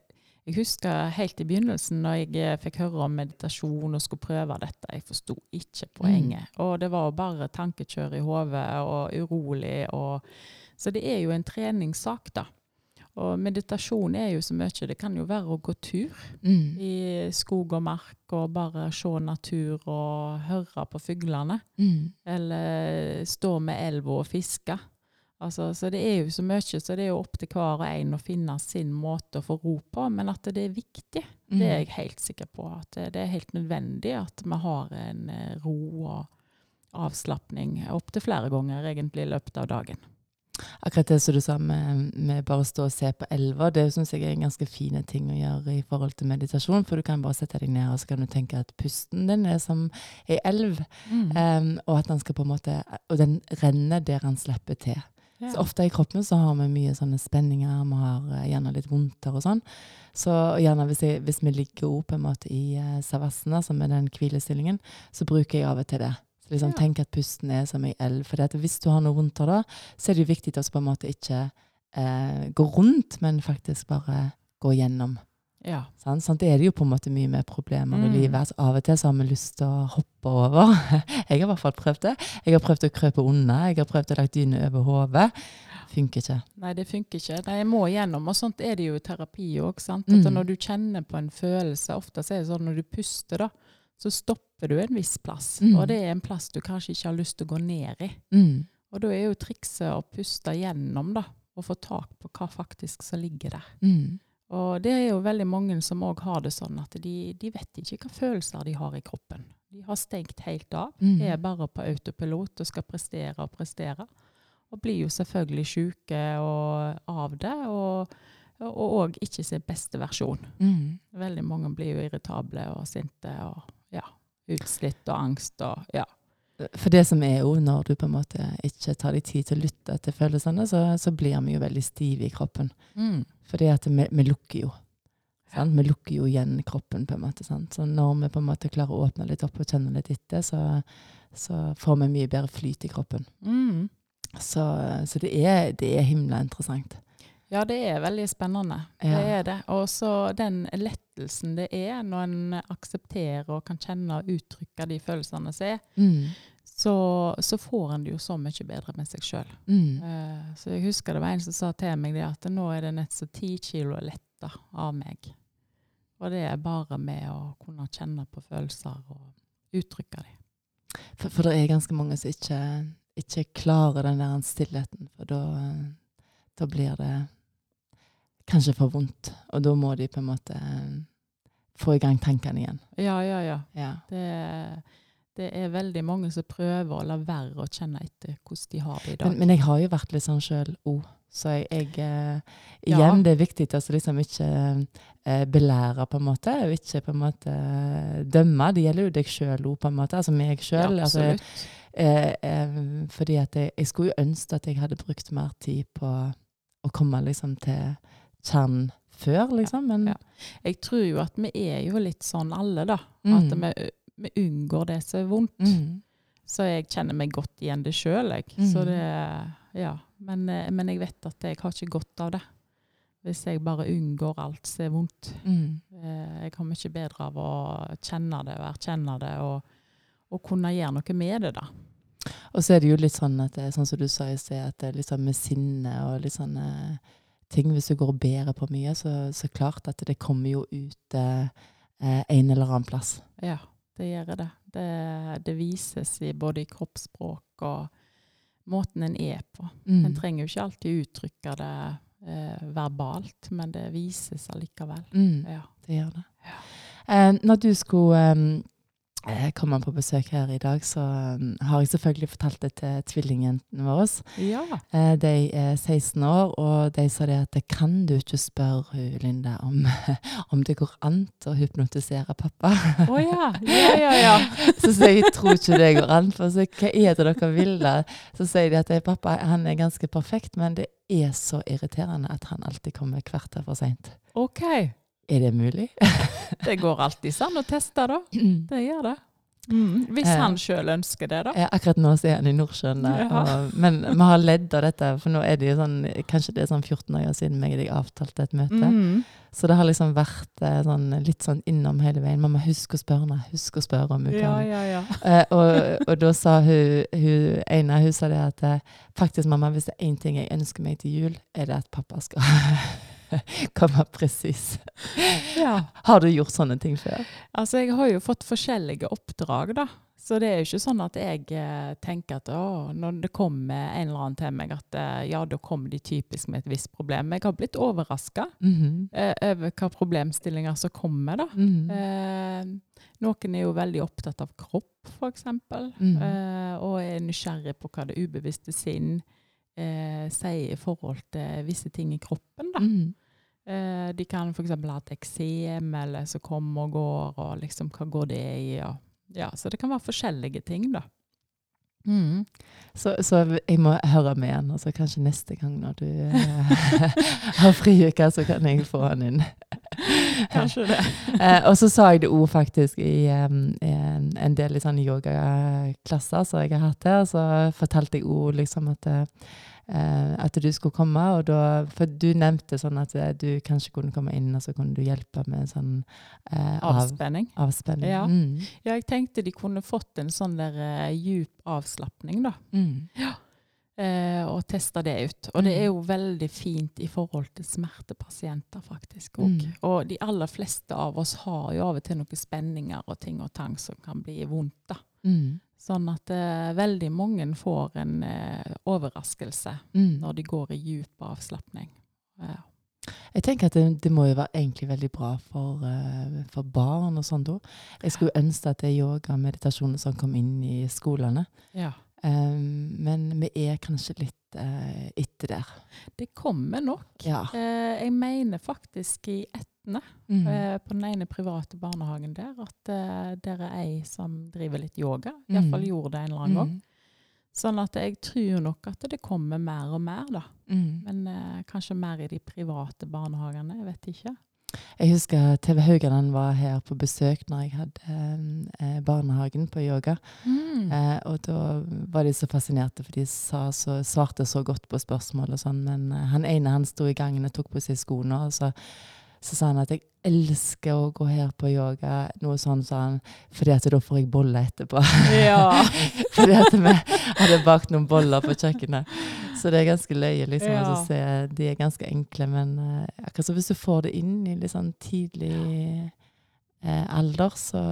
Jeg husker helt i begynnelsen når jeg eh, fikk høre om meditasjon og skulle prøve dette. Jeg forsto ikke poenget. Og det var bare tankekjør i hodet og urolig. Og, så det er jo en treningssak, da. Og meditasjon er jo så mye. Det kan jo være å gå tur Mm. i skog og mark og bare se natur og høre på fuglene. Mm. Eller stå med elva og fiske. Altså, så det er jo så mye, så det er jo opp til hver og en å finne sin måte å få ro på. Men at det er viktig, Mm. det er jeg helt sikker på. At det, det er helt nødvendig at vi har en eh, ro og avslapning opptil flere ganger egentlig i løpet av dagen. Akkurat det som du sa med, med bare stå og se på elva, det syns jeg er en ganske fine ting å gjøre i forhold til meditasjon. For du kan bare sette deg ned og så kan du tenke at pusten din er som ei elv. em, og at den skal på en måte Og den renner der den slipper til. Så ofte i kroppen så har vi mye sånne spenninger, vi har eh, gjerne litt vondter og sånn. Så gjerne hvis, jeg, hvis vi ligger opp på en måte i uh, savasana, som er den hvilestillingen, så bruker jeg av og til det. Så liksom Ja. Tenk at pusten er som ei elv. For hvis du har noe vondter da, så er det jo viktig å på en måte ikke uh, gå rundt, men faktisk bare gå gjennom. Ja. Sånn, Sånn, det er det jo på en måte mye med problemer i Mm. livet. Altså, av og til så har vi lyst til å hoppe over. Jeg har i hvert fall prøvd det. Jeg har prøvd å krøpe unna. Jeg har prøvd å legge dyne over hodet. Funker ikke. Nei, det funker ikke. Nei, jeg må igjennom. Og sånt er det jo i terapi òg. Mm. Når du kjenner på en følelse Ofte så er det sånn når du puster, da, så stopper du en viss plass. Mm. Og det er en plass du kanskje ikke har lyst til å gå ned i. Mm. Og da er jo trikset å puste gjennom, da. Og få tak på hva faktisk som ligger der. Mm. Og det er jo veldig mange som òg har det sånn at de, de vet ikke hva følelser de har i kroppen. De har stengt helt av. Mm. Er bare på autopilot og skal prestere og prestere. Og blir jo selvfølgelig syke av det, og òg ikke sin beste versjon. Mm. Veldig mange blir jo irritable og sinte og ja, utslitt og angst og ja. For det som er jo, når du på en måte ikke tar deg tid til å lytte til følelsene, så, så blir vi jo veldig stive i kroppen. Fordi at vi, vi lukker jo. Sant? Vi lukker jo igjen kroppen, på en måte. Sant? Så når vi på en måte klarer å åpne litt opp og kjenne litt etter, så, så får vi mye bedre flyt i kroppen. Mm. Så, så det, er, det er himla interessant. Ja, det er veldig spennende. Ja. Det er det. Og så den lettelsen det er når en aksepterer og kan kjenne og uttrykke de følelsene som er, Mm. Så, så får en det jo så mye bedre med seg sjøl. Mm. Uh, så jeg husker det var en som sa til meg det at nå er det nesten så ti kilo letta av meg. Og det er bare med å kunne kjenne på følelser og uttrykke dem. For, for det er ganske mange som ikke, ikke klarer den der stillheten, for da, da blir det kanskje for vondt. Og da må de på en måte få i gang tankene igjen. Ja, ja, ja. Ja. Det, det er veldig mange som prøver å la være å kjenne etter hvordan de har det i dag. Men, men jeg har jo vært litt sånn sjøl òg. Så jeg, jeg Igjen, Ja. Det er viktig å altså liksom ikke eh, belære, på en måte. Og ikke på en måte eh, dømme. Det gjelder jo deg sjøl òg, på en måte. Altså meg sjøl. ja, altså. Eh, eh, fordi at jeg, jeg skulle jo ønske at jeg hadde brukt mer tid på å komme liksom til kjernen før, liksom. Men ja. Jeg tror jo at vi er jo litt sånn alle, da. Mm. At vi, vi unngår det som er vondt. mm, Så jeg kjenner meg godt igjen det sjøl, jeg. Mm. Så det Ja. Men, eh, men jeg vet at jeg har ikke godt av det. Hvis jeg bare unngår alt som er vondt. mm, Eh, Jeg har mye bedre av å kjenne det og erkjenne det, og, og kunne gjøre noe med det, da. Og så er det jo litt sånn at det, er sånn som du sa i sted, at det er litt sånn med sinne og litt sånne ting Hvis du går og bærer på mye, så, så klart at det kommer jo ut eh, eh, en eller annen plass. Ja, det gjør det. Det, det vises i både i kroppsspråk og måten en er på. Mm. En trenger jo ikke alltid uttrykke det eh, verbalt, men det vises allikevel. Mm. Ja. Det gjør det. Eh, når du skulle eh, komme på besøk her i dag, så eh, har jeg selvfølgelig fortalt det til tvillingjentene våre. ja. Eh, de er 16 år, og de sa det at det kan du ikke spørre Linda om, om det går an å hypnotisere pappa. Å ja. Ja, ja, ja. så sier jeg tror ikke det går an. For så, hva er det dere vil da? Så sier de at eh, pappa han er ganske perfekt, men det er så irriterende at han alltid kommer kvarter for seint. OK. Er det mulig? Det går alltid an å teste, da. Det gjør det. Mm. Hvis Eh. han sjøl ønsker det, da. Ja, akkurat nå er han i Nordsjøen. Ja. Men vi har ledd av dette, for nå er det jo sånn Kanskje det er sånn 14 år siden meg og deg avtalte et møte. Mm. Så det har liksom vært eh, sånn, litt sånn innom hele veien. Mamma, husk å spørre henne. Husk å spørre om hun Ja, kan. ja, ja. Eh, og, og da sa hun, hun ene hun sa det at eh, faktisk, mamma, hvis det er én ting jeg ønsker meg til jul, er det at pappa skal komme presis. ja. Har du gjort sånne ting før? Altså, jeg har jo fått forskjellige oppdrag, da. Så det er jo ikke sånn at jeg eh, tenker at å, når det kommer en eller annen til meg, at eh, ja, da kommer de typisk med et visst problem. Jeg har blitt overraska Mhm. eh, over hva problemstillinger som kommer, da. Mhm. Eh, noen er jo veldig opptatt av kropp, f.eks., Mhm. eh, og er nysgjerrig på hva det ubevisste sinn eh, sier i forhold til visse ting i kroppen. da. Eh, de kan f.eks. ha et eksem eller som kommer og går, og liksom hva går det i? Og, ja, så det kan være forskjellige ting, da. Mm. Så, så jeg må høre med han, og så kanskje neste gang når du eh, har friuke, så kan jeg få han inn. Kanskje det. Eh, og så sa jeg det òg faktisk i em, en, en del i sånne yogaklasser som jeg har hatt her. Så fortalte jeg òg liksom at, eh, at du skulle komme. Og da, for du nevnte sånn at eh, du kanskje kunne komme inn, og så kunne du hjelpe med sånn eh, av, Avspenning. avspenning. Ja. Mm. Ja, jeg tenkte de kunne fått en sånn der uh, djup avslapning, da. Mm. Eh, og testa det ut. Og det Mm. er jo veldig fint i forhold til smertepasienter, faktisk. Og, Mm. og de aller fleste av oss har jo av og til noen spenninger og ting og tang som kan bli vondt. da. Sånn at uh, veldig mange får en uh, overraskelse Mm. når de går i djup avslapning. Ja. Jeg tenker at det, det må jo være egentlig veldig bra for, uh, for barn og sånt òg. Jeg skulle ønske at det er yoga og meditasjon som kom inn i skolene. ja. Um, men vi er kanskje litt uh, etter der. Det kommer nok. Ja. Uh, jeg mener faktisk i Etne, Mm. eh, på den ene private barnehagen der, at eh, der er ei som driver litt yoga. Mm. Iallfall gjorde det en eller annen gang. Mm. Sånn at jeg tror nok at det kommer mer og mer, da. Mm. Men eh, kanskje mer i de private barnehagene, jeg vet ikke. Jeg husker TV Haugaland var her på besøk når jeg hadde eh, barnehagen på yoga. Mm. Eh, og da var de så fascinerte, for de sa så, svarte så godt på spørsmål og sånn. Men eh, han ene han sto i gangen og tok på seg skoene, og så, så sa han at jeg elsker å gå her på yoga. Noe sånn, sa han, fordi at da får jeg boller etterpå. Ja. fordi at vi hadde bakt noen boller på kjøkkenet. Så det er ganske løye, liksom. Ja. å se. De er ganske enkle, men uh, akkurat som hvis du får det inn i litt sånn tidlig uh, alder, så,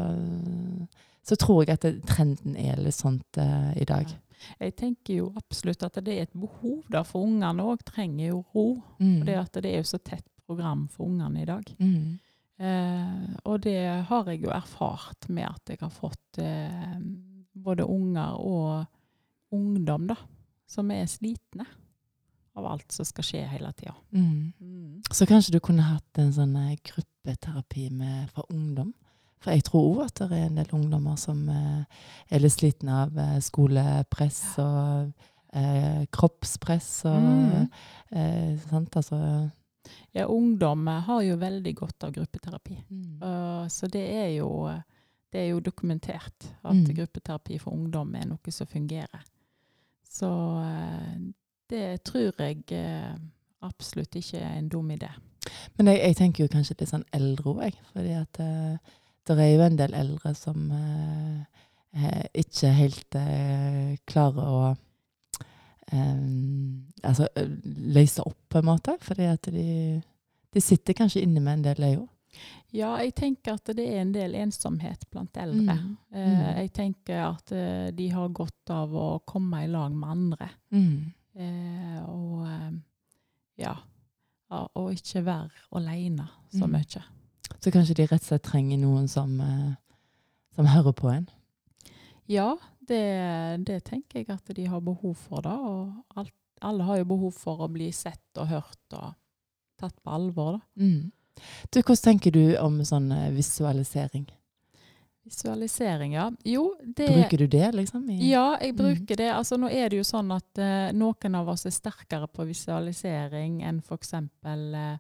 så tror jeg at det, trenden er litt sånt uh, i dag. Jeg tenker jo absolutt at det er et behov der, for ungene òg trenger jo ro. Mm. For det er jo så tett program for ungene i dag. Mm. Eh, og det har jeg jo erfart med at jeg har fått eh, både unger og ungdom, da, som er slitne av alt som skal skje hele tida. Mm. Så kanskje du kunne hatt en sånn eh, gruppeterapi med, for ungdom? For jeg tror òg at det er en del ungdommer som eh, er litt slitne av eh, skolepress og eh, kroppspress og Mm. eh, sant, altså Ja, ungdom eh, har jo veldig godt av gruppeterapi. mm. Uh, så det er jo, det er jo dokumentert at Mm. gruppeterapi for ungdom er noe som fungerer. Så uh, det tror jeg uh, absolutt ikke er en dum idé. Men jeg, jeg tenker jo kanskje litt sånn eldre òg. Fordi at det er jo en del eldre som ikke helt klarer å eh, altså, løse opp, på en måte. Fordi at de, de sitter kanskje inne med en del, de òg. Ja, jeg tenker at det er en del ensomhet blant eldre. Mm. Eh, Mm. jeg tenker at de har godt av å komme i lag med andre. Mm. Eh, og eh, ja, og ikke være alene så Mm. mye. Så kanskje de rett og slett trenger noen som, som hører på en. Ja, det, det tenker jeg at de har behov for, da. Og alt, alle har jo behov for å bli sett og hørt og tatt på alvor, da. Mm. Du, hvordan tenker du om sånn eh, visualisering? Visualisering, ja. Jo, det Bruker du det, liksom? I, Ja, jeg Mm. bruker det. Altså, nå er det jo sånn at uh, noen av oss er sterkere på visualisering enn f.eks. Eh,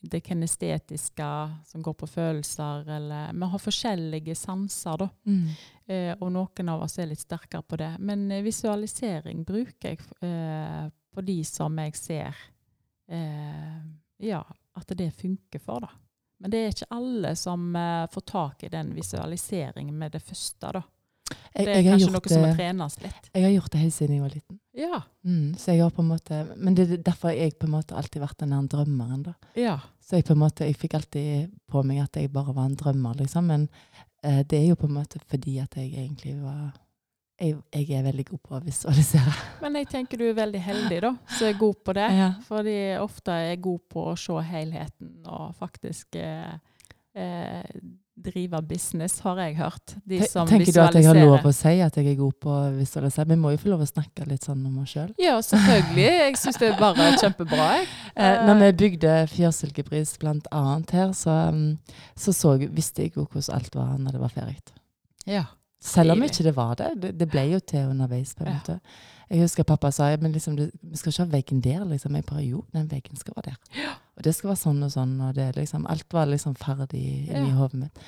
det kinestetiske som går på følelser, eller Vi har forskjellige sanser, da. Mm. Eh, og noen av oss er litt sterkere på det. Men eh, visualisering bruker jeg eh, på de som jeg ser eh, Ja, at det funker for, da. Men det er ikke alle som eh, får tak i den visualiseringen med det første, da. Jeg, Det er jeg, kanskje gjort noe som må det, trenes litt. jeg har gjort det helt siden jeg var liten. Ja. Mm, så jeg har på en måte, men det er derfor jeg på en måte alltid vært den der drømmeren. da. ja. Så jeg på en måte, jeg fikk alltid på meg at jeg bare var en drømmer, liksom. Men det er jo på en måte fordi at jeg egentlig var jeg, jeg er veldig god på å visualisere. Men jeg tenker du er veldig heldig, da, som er god på det. Ja. Fordi ofte er jeg god på å se helheten og faktisk eh, eh, drive business, har jeg hørt. De som Tenker du at jeg har lov å si at jeg er god på å visualisere? Vi må jo få lov å snakke litt sånn om oss sjøl. Ja, selvfølgelig. Jeg syns det er bare kjempebra. Jeg. Eh, når vi bygde Fjørsilkebris blant annet her, så, um, så, så visste jeg jo hvordan alt var når det var ferdig. Ja. Selv om ikke det var det. Det, det ble jo til underveis. på en Ja. måte. Jeg husker pappa sa men liksom, vi skal ikke ha veggen der. liksom. Jeg bare jo, den veggen skal være der. Og det skal være sånn og sånn. og det liksom, Alt var liksom ferdig Ja. hodet mitt.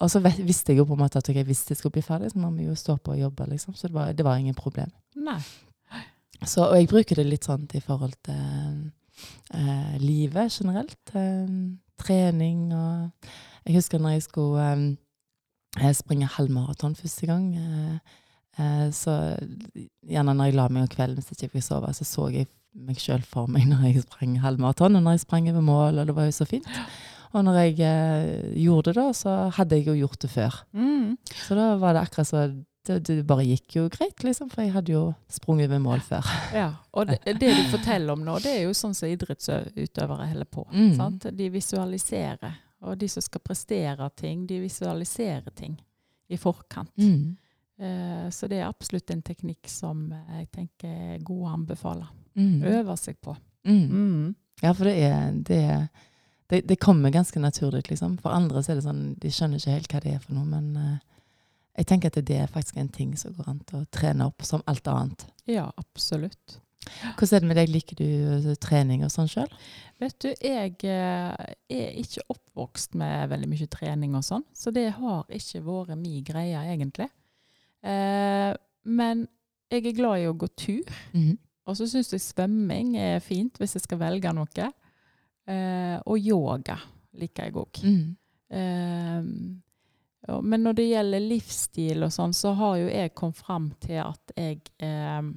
Og så visste jeg jo på en måte at okay, hvis det skulle bli ferdig, så må vi jo stå på og jobbe. liksom. Så det var, det var ingen problem. Nei. Så, og jeg bruker det litt sånn i forhold til eh, livet generelt. Eh, trening og Jeg husker når jeg skulle eh, springe halvmaraton første gang. Eh, eh, så gjerne når jeg la meg om kvelden hvis jeg ikke fikk sove, så så jeg meg sjøl for meg når jeg sprang halvmaraton, og når jeg sprang over mål, og det var jo så fint. Og når jeg eh, gjorde det, da, så hadde jeg jo gjort det før. Mm. Så da var det akkurat så det, det bare gikk jo greit, liksom, for jeg hadde jo sprunget over mål før. Ja, og det, det du forteller om nå, det er jo sånn som idrettsutøvere holder på. Mm. Sant? De visualiserer. Og de som skal prestere ting, de visualiserer ting i forkant. Mm. Eh, så det er absolutt en teknikk som jeg tenker er god å anbefale. Mm. Øve seg på. Mm. Mm. Ja, for det er det, det, det kommer ganske naturlig, liksom. For andre så er det sånn, de skjønner ikke helt hva det er for noe, men uh, jeg tenker at det er faktisk en ting som går an til å trene opp, som alt annet. Ja, absolutt. Hvordan er det med deg? Liker du eh, trening og sånn sjøl? Vet du, jeg eh, er ikke oppvokst med veldig mye trening og sånn, så det har ikke vært min greie, egentlig. Eh, men jeg er glad i å gå tur, Mhm. Og så syns jeg svømming er fint hvis jeg skal velge noe. Eh, og yoga liker jeg òg. Mm. Eh, men når det gjelder livsstil og sånn, så har jo jeg kommet fram til at jeg er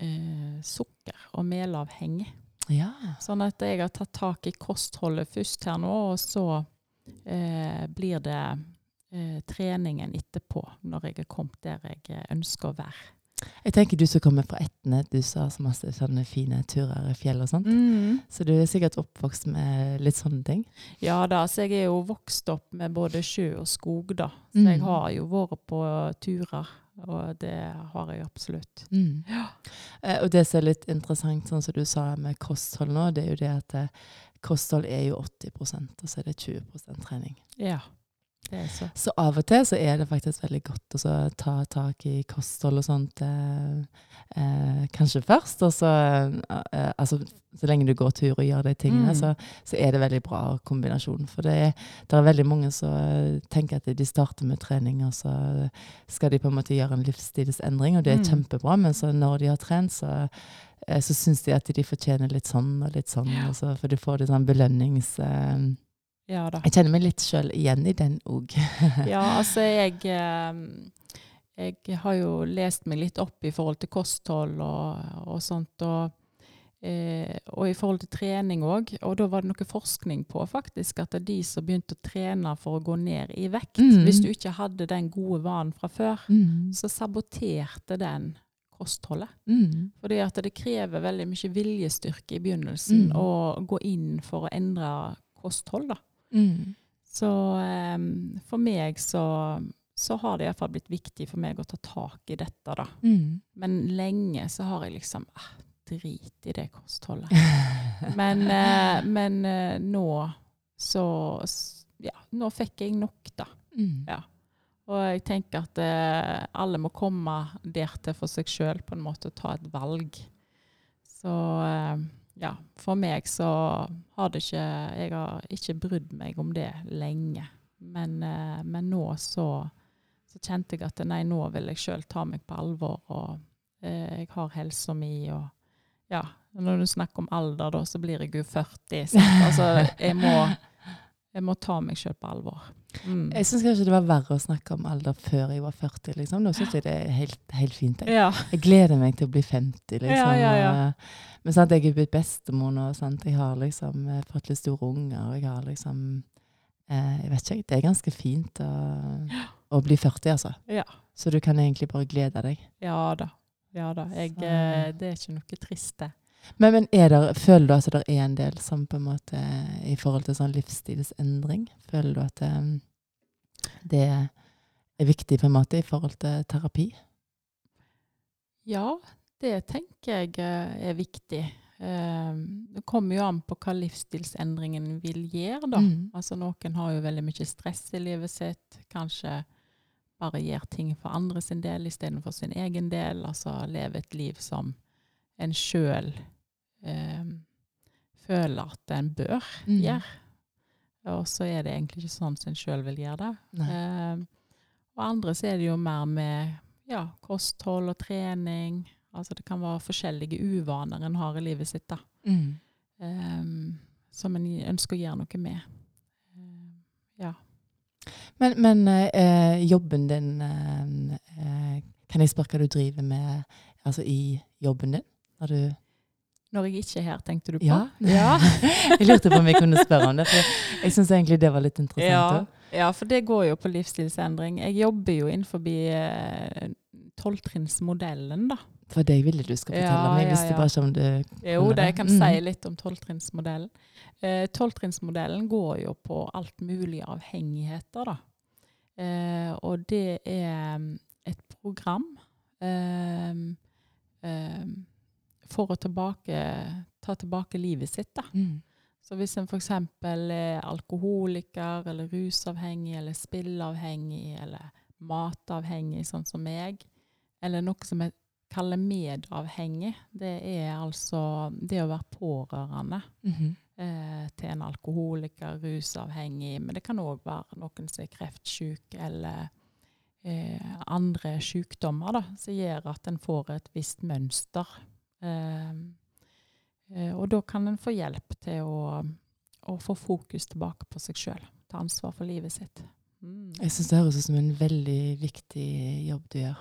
eh, sukker- og melavhengig. Ja. Sånn at jeg har tatt tak i kostholdet først her nå, og så eh, blir det eh, treningen etterpå, når jeg er kommet der jeg eh, ønsker å være. Jeg tenker du som kommer fra Etne, du sa så masse sånne fine turer i fjell og sånt. Så du er sikkert oppvokst med litt sånne ting? Ja da, så jeg er jo vokst opp med både sjø og skog, da. Så jeg Mm. har jo vært på turer, og det har jeg absolutt. Mm. Eh, og det som er litt interessant, sånn som du sa med kosthold nå, det er jo det at eh, kosthold er jo 80% og så er det 20% trening. Ja, så. Så av og til så er det faktisk veldig godt å ta tak i kosthold og sånt eh, eh, kanskje først. Og så, eh, altså, så lenge du går tur og gjør de tingene, Mm. så, så er det veldig bra kombinasjon. For det er, det er veldig mange som eh, tenker at de starter med trening, og så skal de på en måte gjøre en livsstilsendring, og det er Mm. kjempebra. Men så når de har trent, så eh, så syns de at de fortjener litt sånn og litt sånn. Ja. og så- for de får litt sånn belønnings... Ja jeg kjenner meg litt sjøl igjen i den òg. Ja, altså jeg eh, Jeg har jo lest meg litt opp i forhold til kosthold og, og sånt. Og, eh, og i forhold til trening òg. Og da var det noe forskning på faktisk at det er de som begynte å trene for å gå ned i vekt, Mm. hvis du ikke hadde den gode vanen fra før, Mm. så saboterte den kostholdet. Mm. Fordi at det krever veldig mye viljestyrke i begynnelsen Mm. å gå inn for å endre kosthold. da. Mm. Så um, for meg så, så har det iallfall blitt viktig for meg å ta tak i dette, da. Mm. Men lenge så har jeg liksom ah, Drit i det kostholdet. Men, uh, men uh, nå så Ja, nå fikk jeg nok, da. Mm. Ja. Og jeg tenker at uh, alle må komme der til for seg sjøl, på en måte, og ta et valg. Så eh, ja, for meg så har det ikke Jeg har ikke brydd meg om det lenge. Men, eh, men nå så, så kjente jeg at nei, nå vil jeg sjøl ta meg på alvor, og eh, jeg har helsa mi, og ja. Når du snakker om alder, da, så blir jeg jo 40. Sant? Altså, jeg må, jeg må ta meg sjøl på alvor. Mm. Jeg syns kanskje det var verre å snakke om alder før jeg var 40. liksom. Nå syns jeg det er helt, helt fint. Jeg. Ja. jeg gleder meg til å bli 50, liksom. Ja, ja, ja. Men sant, jeg er blitt bestemor nå. Sant? Jeg har liksom eh, fått litt store unger. Jeg har liksom eh, Jeg vet ikke, det er ganske fint å, å bli 40, altså. Ja. Så du kan egentlig bare glede deg. Ja da. Ja da. Jeg, eh, det er ikke noe trist, det. Men, men er der, føler du at det er en del som på en måte i forhold til sånn livsstilsendring? Føler du at eh, det er viktig på en måte i forhold til terapi? Ja, det tenker jeg eh, er viktig. Eh, Det kommer jo an på hva livsstilsendringen vil gjøre, da. Mm. Altså Noen har jo veldig mye stress i livet sitt. Kanskje bare gjør ting for andre sin del istedenfor sin egen del. Altså leve et liv som en sjøl eh, føler at en bør Mm. gjøre. Og så er det egentlig ikke sånn som en sjøl vil gjøre det. Eh, og andre så er det jo mer med ja, kosthold og trening. Altså det kan være forskjellige uvaner en har i livet sitt, da. Mm. eh, som en ønsker å gjøre noe med. Eh, ja. Men, men eh, jobben din eh, eh, Kan jeg spørre hva du driver med altså i jobben din? Når du Når jeg ikke er her, tenkte du på? Ja. ja. jeg lurte på om jeg kunne spørre om det, for jeg syns egentlig det var litt interessant. Ja, ja, for det går jo på livsstilsendring. Jeg jobber jo innenfor eh, tolvtrinnsmodellen, da. For det ville du skal fortelle meg. Jeg ja, visste bare ikke om du Jo, Kunne det det? jeg kan Mm. si litt om tolvtrinnsmodellen. Eh, går jo på alt mulig avhengigheter, da. Eh, og det er mm, et program eh, eh, for å tilbake, ta tilbake livet sitt, da. mm. Så hvis en f.eks. er alkoholiker, eller rusavhengig, eller spillavhengig, eller matavhengig, sånn som meg, eller noe som jeg kaller medavhengig, det er altså det å være pårørende Mhm. eh, til en alkoholiker, rusavhengig, men det kan òg være noen som er kreftsyk eller eh, andre sykdommer da, som gjør at en får et visst mønster. Eh, eh, og da kan en få hjelp til å, å få fokus tilbake på seg sjøl. Ta ansvar for livet sitt. Mm. Jeg syns det høres ut som en veldig viktig jobb du gjør.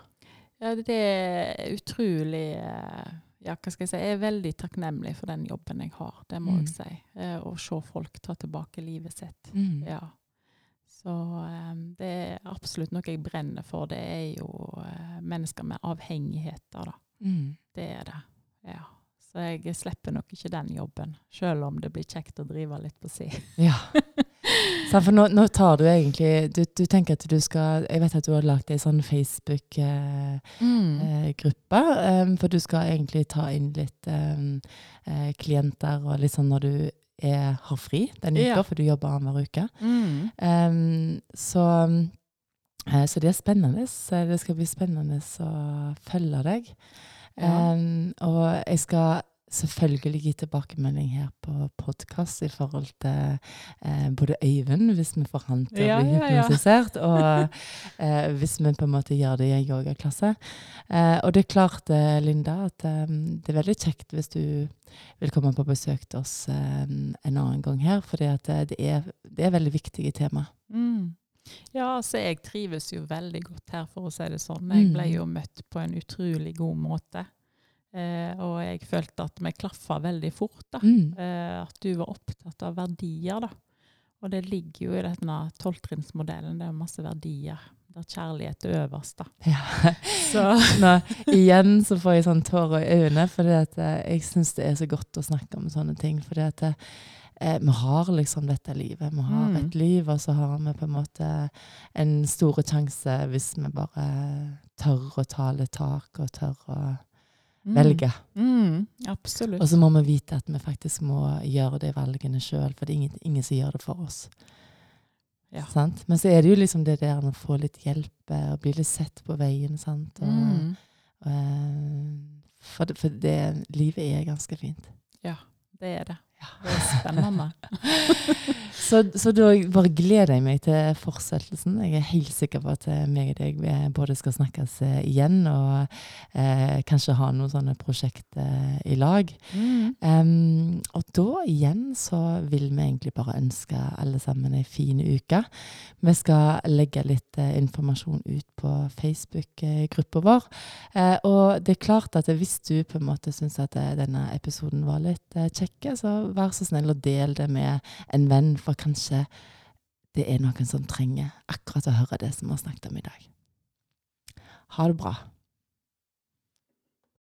Ja, det er utrolig eh, Ja, hva skal jeg si. Jeg er veldig takknemlig for den jobben jeg har, det må Mm. jeg si. Å se folk ta tilbake livet sitt. Mm. Ja. Så det er absolutt noe jeg brenner for. Det er jo mennesker med avhengigheter, da. Mm. Det er det. Ja. Så jeg slipper nok ikke den jobben, selv om det blir kjekt å drive litt på si. Ja. Så for nå, nå tar du egentlig du, du tenker at du skal Jeg vet at du har lagd ei sånn Facebook-gruppe. Mm. for du skal egentlig ta inn litt em, eh, klienter og litt sånn når du er, har fri den uka, Ja. for du jobber annenhver uke. Mm. Em, så, eh, så det er spennende. Det skal bli spennende å følge deg. Ja. Em, og jeg skal selvfølgelig gi tilbakemelding her på podkast i forhold til eh, både Øyvind, hvis vi får han til å Ja, bli ja, ja. hypnotisert, og eh, hvis vi på en måte gjør det i en yogaklasse. Eh, og det er klart, eh, Linda, at eh, det er veldig kjekt hvis du vil komme på besøk til oss eh, en annen gang her, for det, er, det er veldig viktige tema. Mm. Ja, altså jeg trives jo veldig godt her, for å si det sånn. Jeg ble Mm. jo møtt på en utrolig god måte. Eh, og jeg følte at vi klaffa veldig fort. da. Mm. Eh, at du var opptatt av verdier, da. Og det ligger jo i denne tolvtrinnsmodellen. Det er masse verdier. Der kjærlighet er øverst, da. Ja. Så Nå, igjen så får jeg sånn tårer i øynene, for jeg syns det er så godt å snakke om sånne ting. For eh, vi har liksom dette livet. Vi har Mm. et liv, og så har vi på en måte en stor sjanse hvis vi bare tør å ta litt tak og tør å mm. velge. Mm, absolutt. Og så må vi vite at vi faktisk må gjøre de valgene sjøl, for det er ingen, ingen som gjør det for oss. Ja. Sant? Men så er det jo liksom det der å få litt hjelp eh, og bli litt sett på veien. Sant? Og, Mm. Eh, For, det, for det, livet er ganske fint. Ja, Det er det. Ja. Det er spennende. Så, så da bare gleder jeg meg til fortsettelsen. Jeg er helt sikker på at eh, meg og deg eh, både skal snakkes eh, igjen, og eh, kanskje ha noen sånne prosjekter i lag. Mm. Um, og da igjen så vil vi egentlig bare ønske alle sammen ei fin uke. Vi skal legge litt eh, informasjon ut på Facebook-gruppa vår. Eh, og det er klart at hvis du på en måte syns at eh, denne episoden var litt eh, kjekke, så vær så snill og del det med en venn, for kanskje det er noen som trenger akkurat å høre det som vi har snakket om i dag. Ha det bra.